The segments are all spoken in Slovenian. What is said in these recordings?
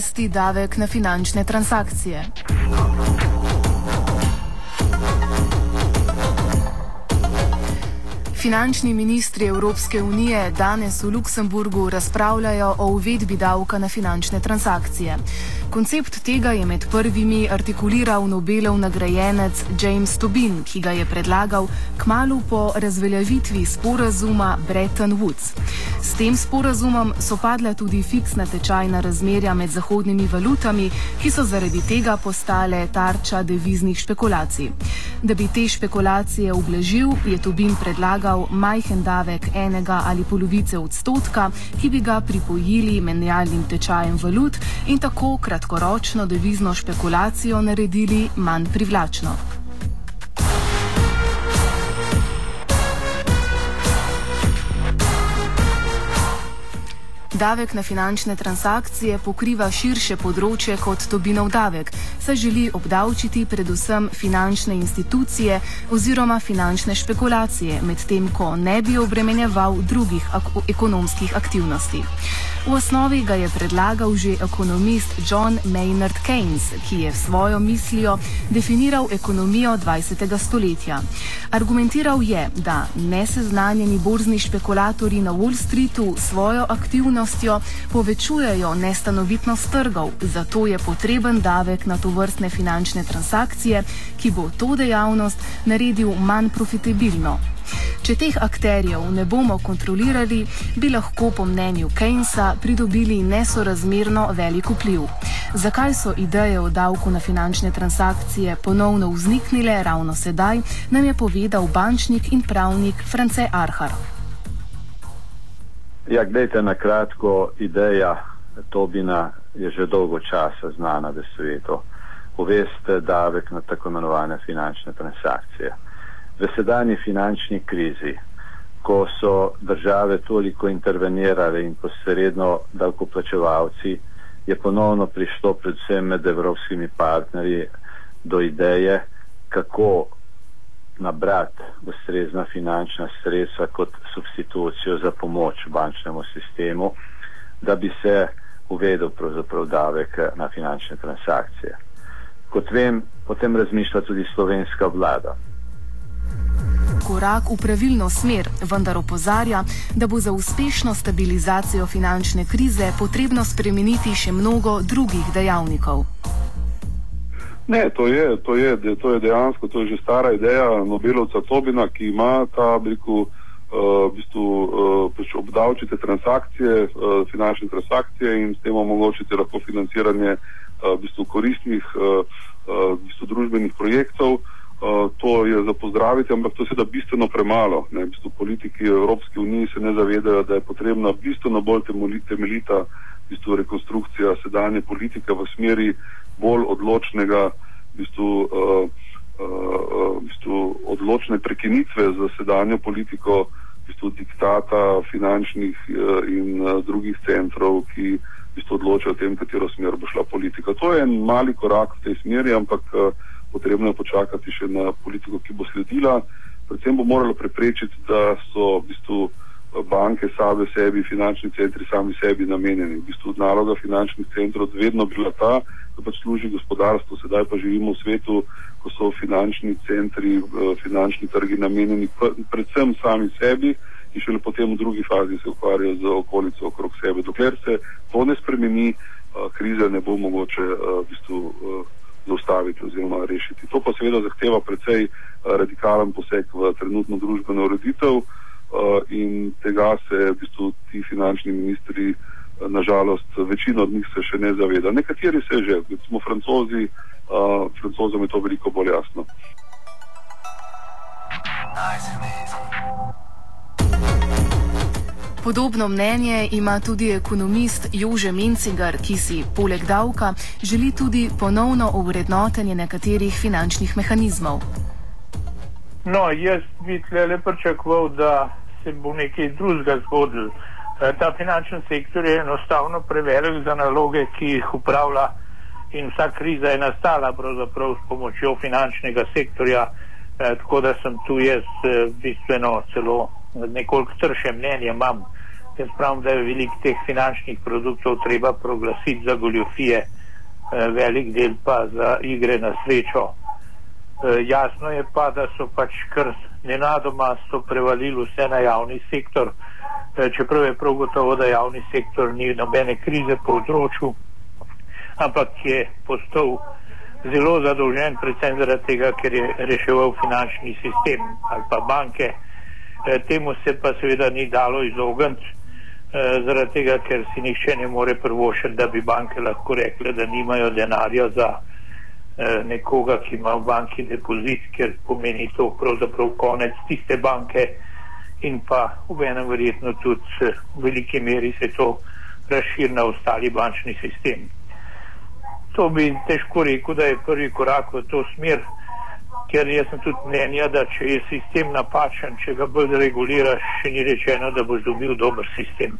Uvesti davek na finančne transakcije? Finančni ministri Evropske unije danes v Luksemburgu razpravljajo o uvedbi davka na finančne transakcije. Koncept tega je med prvimi artikuliral Nobelov nagrajenec James Tobin, ki ga je predlagal kmalo po razveljavitvi sporazuma Bretton Woods. S tem sporazumom so padla tudi fiksna tečajna razmerja med zahodnimi valutami, ki so zaradi tega postale tarča deviznih špekulacij. Da bi te špekulacije ublažil, je Tobin predlagal majhen davek enega ali polovice odstotka, ki bi ga pripojili menjalnim tečajem valut in tako kratkoročno devizno špekulacijo naredili manj privlačno. Davek na finančne transakcije pokriva širše področje kot Tobinov davek, saj želi obdavčiti predvsem finančne institucije oziroma finančne špekulacije, medtem ko ne bi obremenjeval drugih ak ekonomskih aktivnosti. V osnovi ga je predlagal že ekonomist John Maynard Keynes, ki je svojo mislijo definiral ekonomijo 20. stoletja. Argumentiral je, da neseznanjeni borzni špekulatori na Wall Streetu svojo aktivnostjo povečujejo nestanovitnost trgov, zato je potreben davek na to vrstne finančne transakcije, ki bo to dejavnost naredil manj profitabilno. Če teh akterjev ne bomo kontrolirali, bi lahko po mnenju Keynesa pridobili nesorazmerno velik vpliv. Zakaj so ideje o davku na finančne transakcije ponovno vzniknile ravno sedaj, nam je povedal bančnik in pravnik France Arhar. Ja, gledajte, na kratko, ideja Tobina je že dolgo časa znana v svetu. Uveste davek na tako imenovane finančne transakcije v sedanji finančni krizi, ko so države toliko intervenirale in posredno davkoplačevalci, je ponovno prišlo predvsem med evropskimi partnerji do ideje, kako nabrati ustrezna finančna sredstva kot substitucijo za pomoč bančnemu sistemu, da bi se uvedel pravzaprav davek na finančne transakcije. Kot vem, o tem razmišlja tudi slovenska vlada korak v pravilno smer, vendar opozarja, da bo za uspešno stabilizacijo finančne krize potrebno spremeniti še mnogo drugih dejavnikov. Ne, to je, to je, to je dejansko to je že stara ideja Nobelovca Tobina, ki ima ta obliku uh, v bistvu, uh, pač obdavčiti transakcije, uh, finančne transakcije in s tem omogočiti lahko financiranje uh, v bistvu koristnih uh, uh, v bistvu družbenih projektov. Uh, Eh, to je za pozdraviti, ampak to je seveda bistveno premalo. Ne, v bistvu politiki Evropske unije se ne zavedajo, da je potrebna bistveno bolj temeljita v bistvu, rekonstrukcija sedanje politike v smeri bolj odločnega, v bistvu, uh, uh, v bistvu, odločne prekinitve za sedanjo politiko, v bistvu diktata finančnih uh, in uh, drugih centrov, ki v bistvu odločajo o tem, katero smer bo šla politika. To je en mali korak v tej smeri, ampak uh, potrebno je počakati še na politiko, ki bo sledila. Predvsem bo moralo preprečiti, da so v bistvu banke same sebi, finančni centri sami sebi namenjeni. V bistvu naloga finančnih centrov vedno bila ta, da pač služi gospodarstvu, sedaj pa živimo v svetu, ko so finančni centri, eh, finančni trgi namenjeni predvsem sami sebi in šele potem v drugi fazi se ukvarjajo z okolico okrog sebe. Dokler se to ne spremeni, eh, krize ne bo mogoče eh, v bistvu zaustaviti oziroma rešiti. To pa seveda zahteva precej radikalen poseg v trenutno družbeno ureditev. Uh, in tega se v bistvu ti finančni ministri, uh, nažalost, večina od njih se še ne zaveda. Nekateri se že, recimo francozi, francozom je to veliko bolj jasno. Podobno mnenje ima tudi ekonomist Jože Mencigar, ki si poleg davka želi tudi ponovno ovrednotenje nekaterih finančnih mehanizmov. No, jaz bi tle pričakoval, da se bo nekaj drugega zgodilo. E, ta finančni sektor je enostavno prevelik za naloge, ki jih upravlja in vsa kriza je nastala pravzaprav s pomočjo finančnega sektorja, e, tako da sem tu jaz e, bistveno celo nekoliko trše mnenje imam. Jaz pravim, da je velik teh finančnih produktov treba proglasiti za goljofije, velik del pa za igre na srečo. Jasno je pa, da so pač kar nenadoma so prevalili vse na javni sektor, eh, čeprav je prav gotovo, da javni sektor ni nobene krize povzročil, ampak je postal zelo zadolžen, predvsem zaradi tega, ker je reševal finančni sistem ali pa banke. Eh, temu se pa seveda ni dalo izogniti, eh, zaradi tega, ker si nihče ne more prvošiti, da bi banke lahko rekle, da nimajo denarja za Eh, nekoga, ki ima v banki depozit, ker pomeni to pravzaprav konec tiste banke in pa v enem verjetno tudi v veliki meri se to razširi na ostali bančni sistem. To bi težko rekel, da je prvi korak v to smer, ker jaz sem tudi mnenja, da če je sistem napačen, če ga bolj reguliraš, še ni rečeno, da boš dobil dober sistem.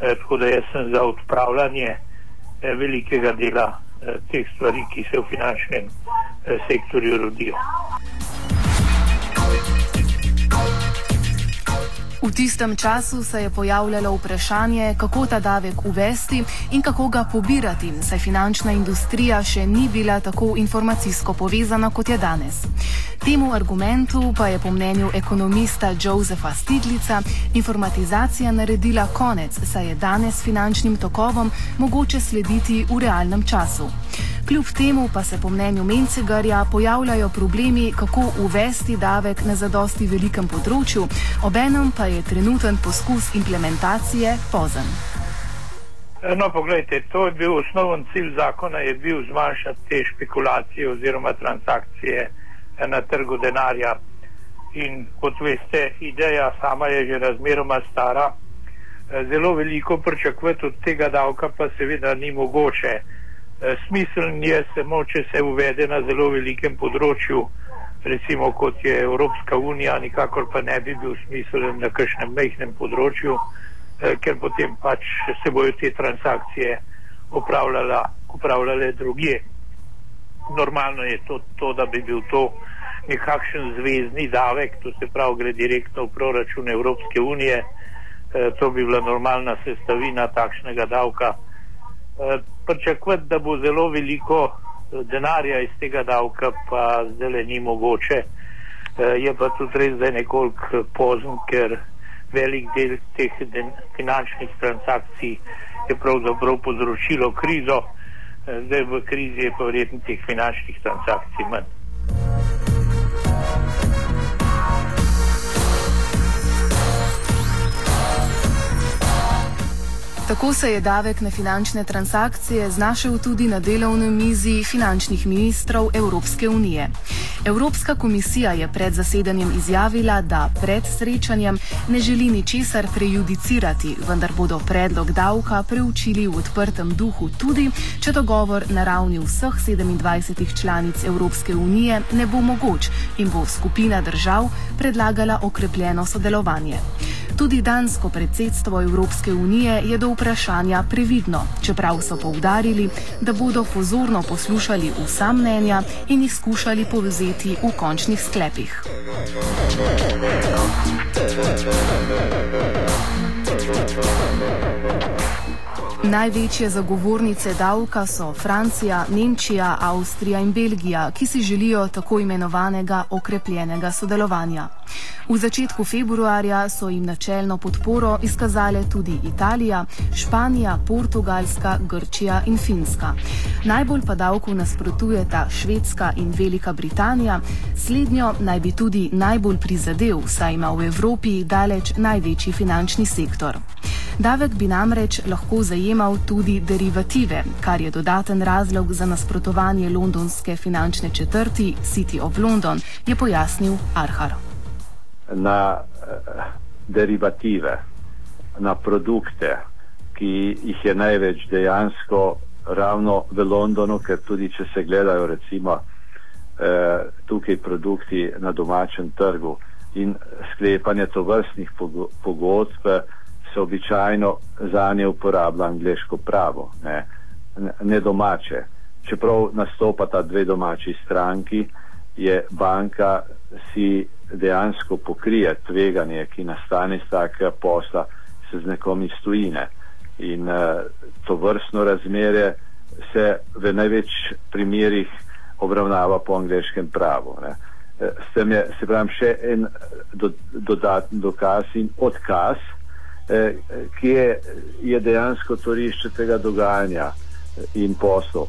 E, tako da jaz sem za odpravljanje e, velikega dela Eh, teh stvari, ki se v finančnem eh, sektorju rodijo. V tistem času se je pojavljalo vprašanje, kako ta davek uvesti in kako ga pobirati, saj finančna industrija še ni bila tako informacijsko povezana kot je danes. Temu argumentu pa je po mnenju ekonomista Josefa Stiglica informatizacija naredila konec, saj je danes finančnim tokovom mogoče slediti v realnem času. Kljub temu pa se po mnenju Mencegarja pojavljajo problemi, kako uvesti davek na zadosti velikem področju, obenem pa je trenuten poskus implementacije pozen. No, pogledajte, to je bil osnoven cilj zakona, je bil zmanjšati te špekulacije oziroma transakcije na trgu denarja. In kot veste, ideja sama je že razmeroma stara. Zelo veliko pričakovati od tega davka pa seveda ni mogoče. Eh, smiseln je samo, če se uvede na zelo velikem področju, recimo kot je Evropska unija, nikakor pa ne bi bil smiseln na kakšnem mehnem področju, eh, ker potem pač se bojo te transakcije upravljale drugje. Normalno je to, to, da bi bil to nekakšen zvezdni davek, to se pravi gre direktno v proračun Evropske unije, eh, to bi bila normalna sestavina takšnega davka. Eh, pričakovati, da bo zelo veliko eh, denarja iz tega davka, pa zdaj ni mogoče. Eh, je pa tudi res, da je nekoliko pozn, ker velik del teh finančnih transakcij je pravzaprav povzročilo krizo, zdaj v krizi je pa verjetno teh finančnih transakcij manj. Tako se je davek na finančne transakcije znašel tudi na delovni mizi finančnih ministrov Evropske unije. Evropska komisija je pred zasedanjem izjavila, da pred srečanjem ne želi ničesar prejudicirati, vendar bodo predlog davka preučili v odprtem duhu tudi, če dogovor na ravni vseh 27 članic Evropske unije ne bo mogoč in bo skupina držav predlagala okrepljeno sodelovanje. Tudi dansko predsedstvo Evropske unije je do vprašanja previdno, čeprav so poudarili, da bodo pozorno poslušali vsa mnenja in jih skušali povzeti v končnih sklepih. Največje zagovornice davka so Francija, Nemčija, Avstrija in Belgija, ki si želijo tako imenovanega okrepljenega sodelovanja. V začetku februarja so jim načelno podporo izkazale tudi Italija, Španija, Portugalska, Grčija in Finska. Najbolj pa davku nasprotujeta Švedska in Velika Britanija, slednjo naj bi tudi najbolj prizadel, saj ima v Evropi daleč največji finančni sektor. Davek bi namreč lahko zajemal tudi derivative, kar je dodaten razlog za nasprotovanje londonske finančne četrti City of London, je pojasnil Arhar. Na uh, derivative, na produkte, ki jih je največ dejansko ravno v Londonu, ker tudi če se gledajo recimo uh, tukaj produkti na domačem trgu in sklepanje tovrstnih pogodb, se običajno za nje uporablja angliško pravo, ne, ne domače. Čeprav nastopata dve domači stranki, je banka si dejansko pokrije tveganje, ki nastane iz takega posla, se z nekom iz tujine. In uh, to vrstno razmerje se v največ primerjih obravnava po angliškem pravu. Ne. Eh, s tem je, se pravim, še en do, dodatni dokaz in odkaz, Eh, kje je dejansko torišče tega dogajanja in poslov.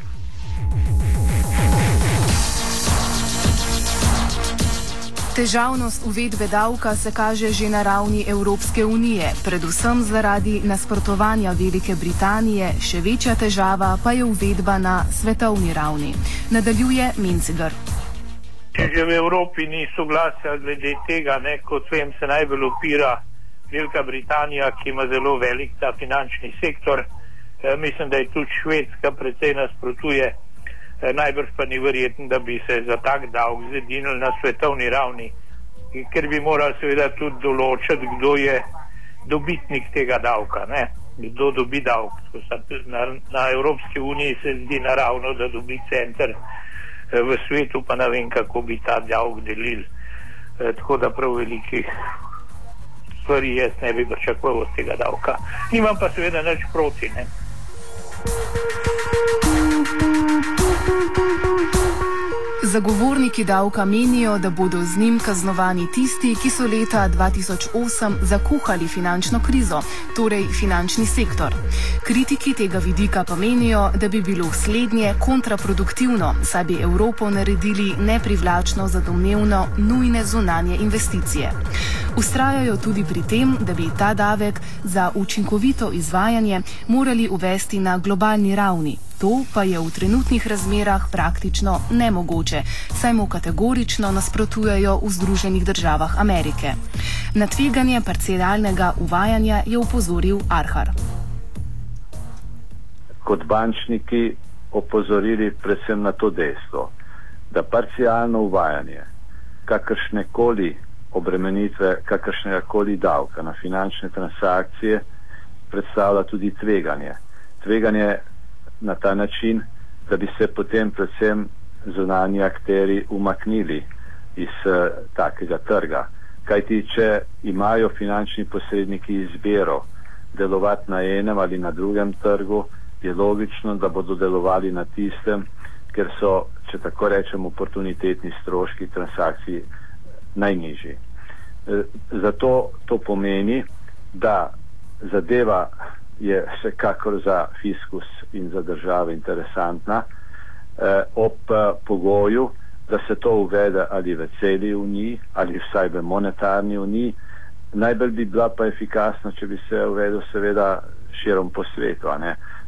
Težavnost uvedbe davka se kaže že na ravni Evropske unije, predvsem zaradi nasprotovanja Velike Britanije, še večja težava pa je uvedba na svetovni ravni. Nadaljuje Mincigar. Če že v Evropi ni soglasja glede tega, ne, kot vem, se najbolj opira Velika Britanija, ki ima zelo velik ta finančni sektor, e, mislim, da je tudi Švedska precej nasprotuje, e, najbrž pa ni verjetno, da bi se za tak davek zedinili na svetovni ravni, ker bi morali seveda tudi določiti, kdo je dobitnik tega davka, ne? kdo dobi davek. Na, na Evropski uniji se zdi naravno, da dobi center, e, v svetu pa ne vem, kako bi ta davek delili. Tako da prav velikih stvari jaz ne bi pričakoval od tega davka. Nimam pa seveda nič proti. Ne. Zagovorniki davka menijo, da bodo z njim kaznovani tisti, ki so leta 2008 zakuhali finančno krizo, torej finančni sektor. Kritiki tega vidika pa menijo, da bi bilo slednje kontraproduktivno, saj bi Evropo naredili neprivlačno za domnevno nujne zunanje investicije. Ustrajajo tudi pri tem, da bi ta davek za učinkovito izvajanje morali uvesti na globalni ravni. To pa je v trenutnih razmerah praktično nemogoče, saj mu kategorično nasprotujejo v Združenih državah Amerike. Na tveganje parcialnega uvajanja je upozoril Arhar. Kot bančniki opozorili predvsem na to dejstvo, da parcialno uvajanje kakršne koli obremenitve kakršnega koli davka na finančne transakcije predstavlja tudi tveganje. Tveganje na ta način, da bi se potem predvsem zunanji akteri umaknili iz uh, takega trga. Kajti, če imajo finančni posredniki izbiro delovati na enem ali na drugem trgu, je logično, da bodo delovali na tistem, ker so, če tako rečem, oportunitetni stroški transakcij najnižji. E, zato to pomeni, da zadeva je vsekakor za fiskus in za države interesantna, e, ob pogoju, da se to uvede ali v celi uniji ali vsaj v monetarni uniji. Najbolj bi bila pa efikasna, če bi se uvedel seveda širom po svetu,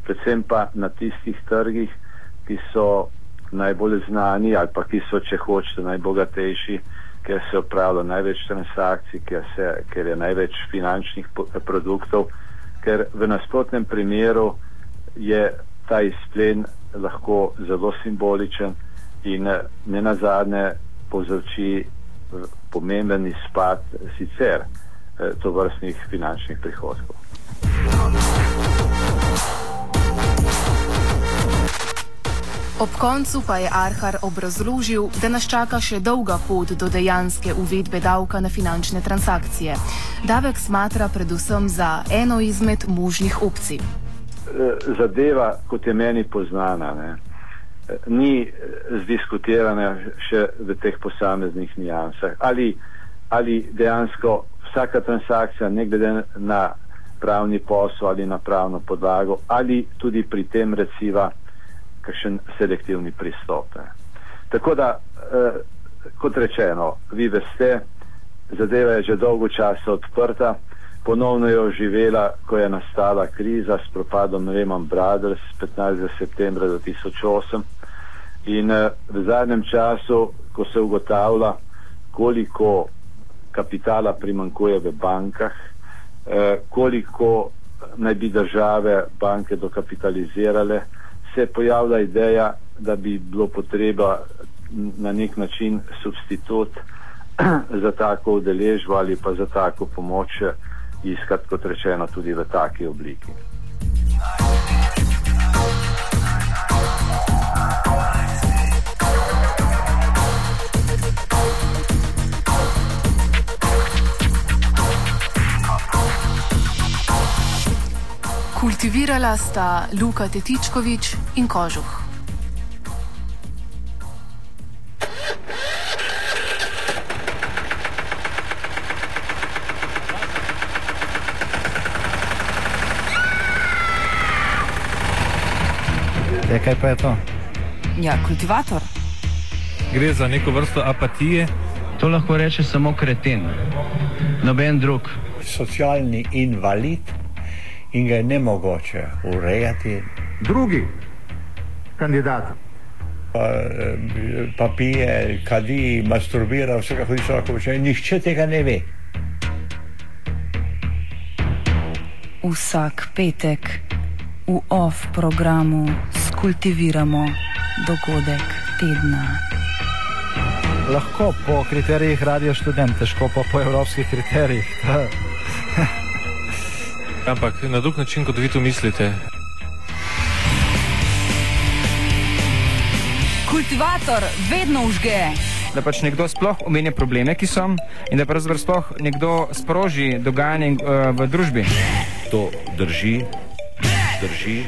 predvsem pa na tistih trgih, ki so najbolj znani ali pa ki so, če hočete, najbogatejši, ker se opravlja največ transakcij, ker, se, ker je največ finančnih produktov, ker v nasprotnem primeru je ta izplen lahko zelo simboličen in ne nazadnje povzroči pomemben izpad sicer eh, to vrstnih finančnih prihodkov. Ob koncu pa je Arhar obrazložil, da nas čaka še dolga pot do dejanske uvedbe davka na finančne transakcije. Davek smatra predvsem za eno izmed možnih opcij. Eh, zadeva, kot je meni poznana, ne, eh, ni eh, zdiskutirana še v teh posameznih nijansah. Ali, ali dejansko vsaka transakcija, ne glede na pravni posel ali na pravno podlago, ali tudi pri tem recimo kakšen selektivni pristop. Ne. Tako da, eh, kot rečeno, vi veste, zadeva je že dolgo časa odprta, ponovno je oživela, ko je nastala kriza s propadom Lehman Brothers 15. septembra 2008 in eh, v zadnjem času, ko se ugotavlja, koliko kapitala primankuje v bankah, eh, koliko naj bi države banke dokapitalizirale, se pojavila ideja, da bi bilo potreba na nek način substitut za tako udeležbo ali pa za tako pomoč iskati, kot rečeno, tudi v taki obliki. Kultivirala sta Luka Tetičkovič in Kožuh. Ja, kaj pa je to? Ja, kultivator. Gre za neko vrsto apatije. To lahko reče samo kreten, noben drug. Socialni invalid in ga je ne mogoče urejati. Drugi kandidat. Pa, eh, pa pije, kadi, masturbira, vse kako so lahko počne. Nihče tega ne ve. Vsak petek v OF programu skultiviramo dogodek tedna. Lahko po kriterijih radio študent, težko pa po evropskih kriterijih. Ampak na drug način, kot vi to mislite. Kultivator vedno užge. Da pač nekdo sploh omenja probleme, ki so, in da pravzaprav sploh nekdo sproži dogajanje uh, v družbi. To drži, drži.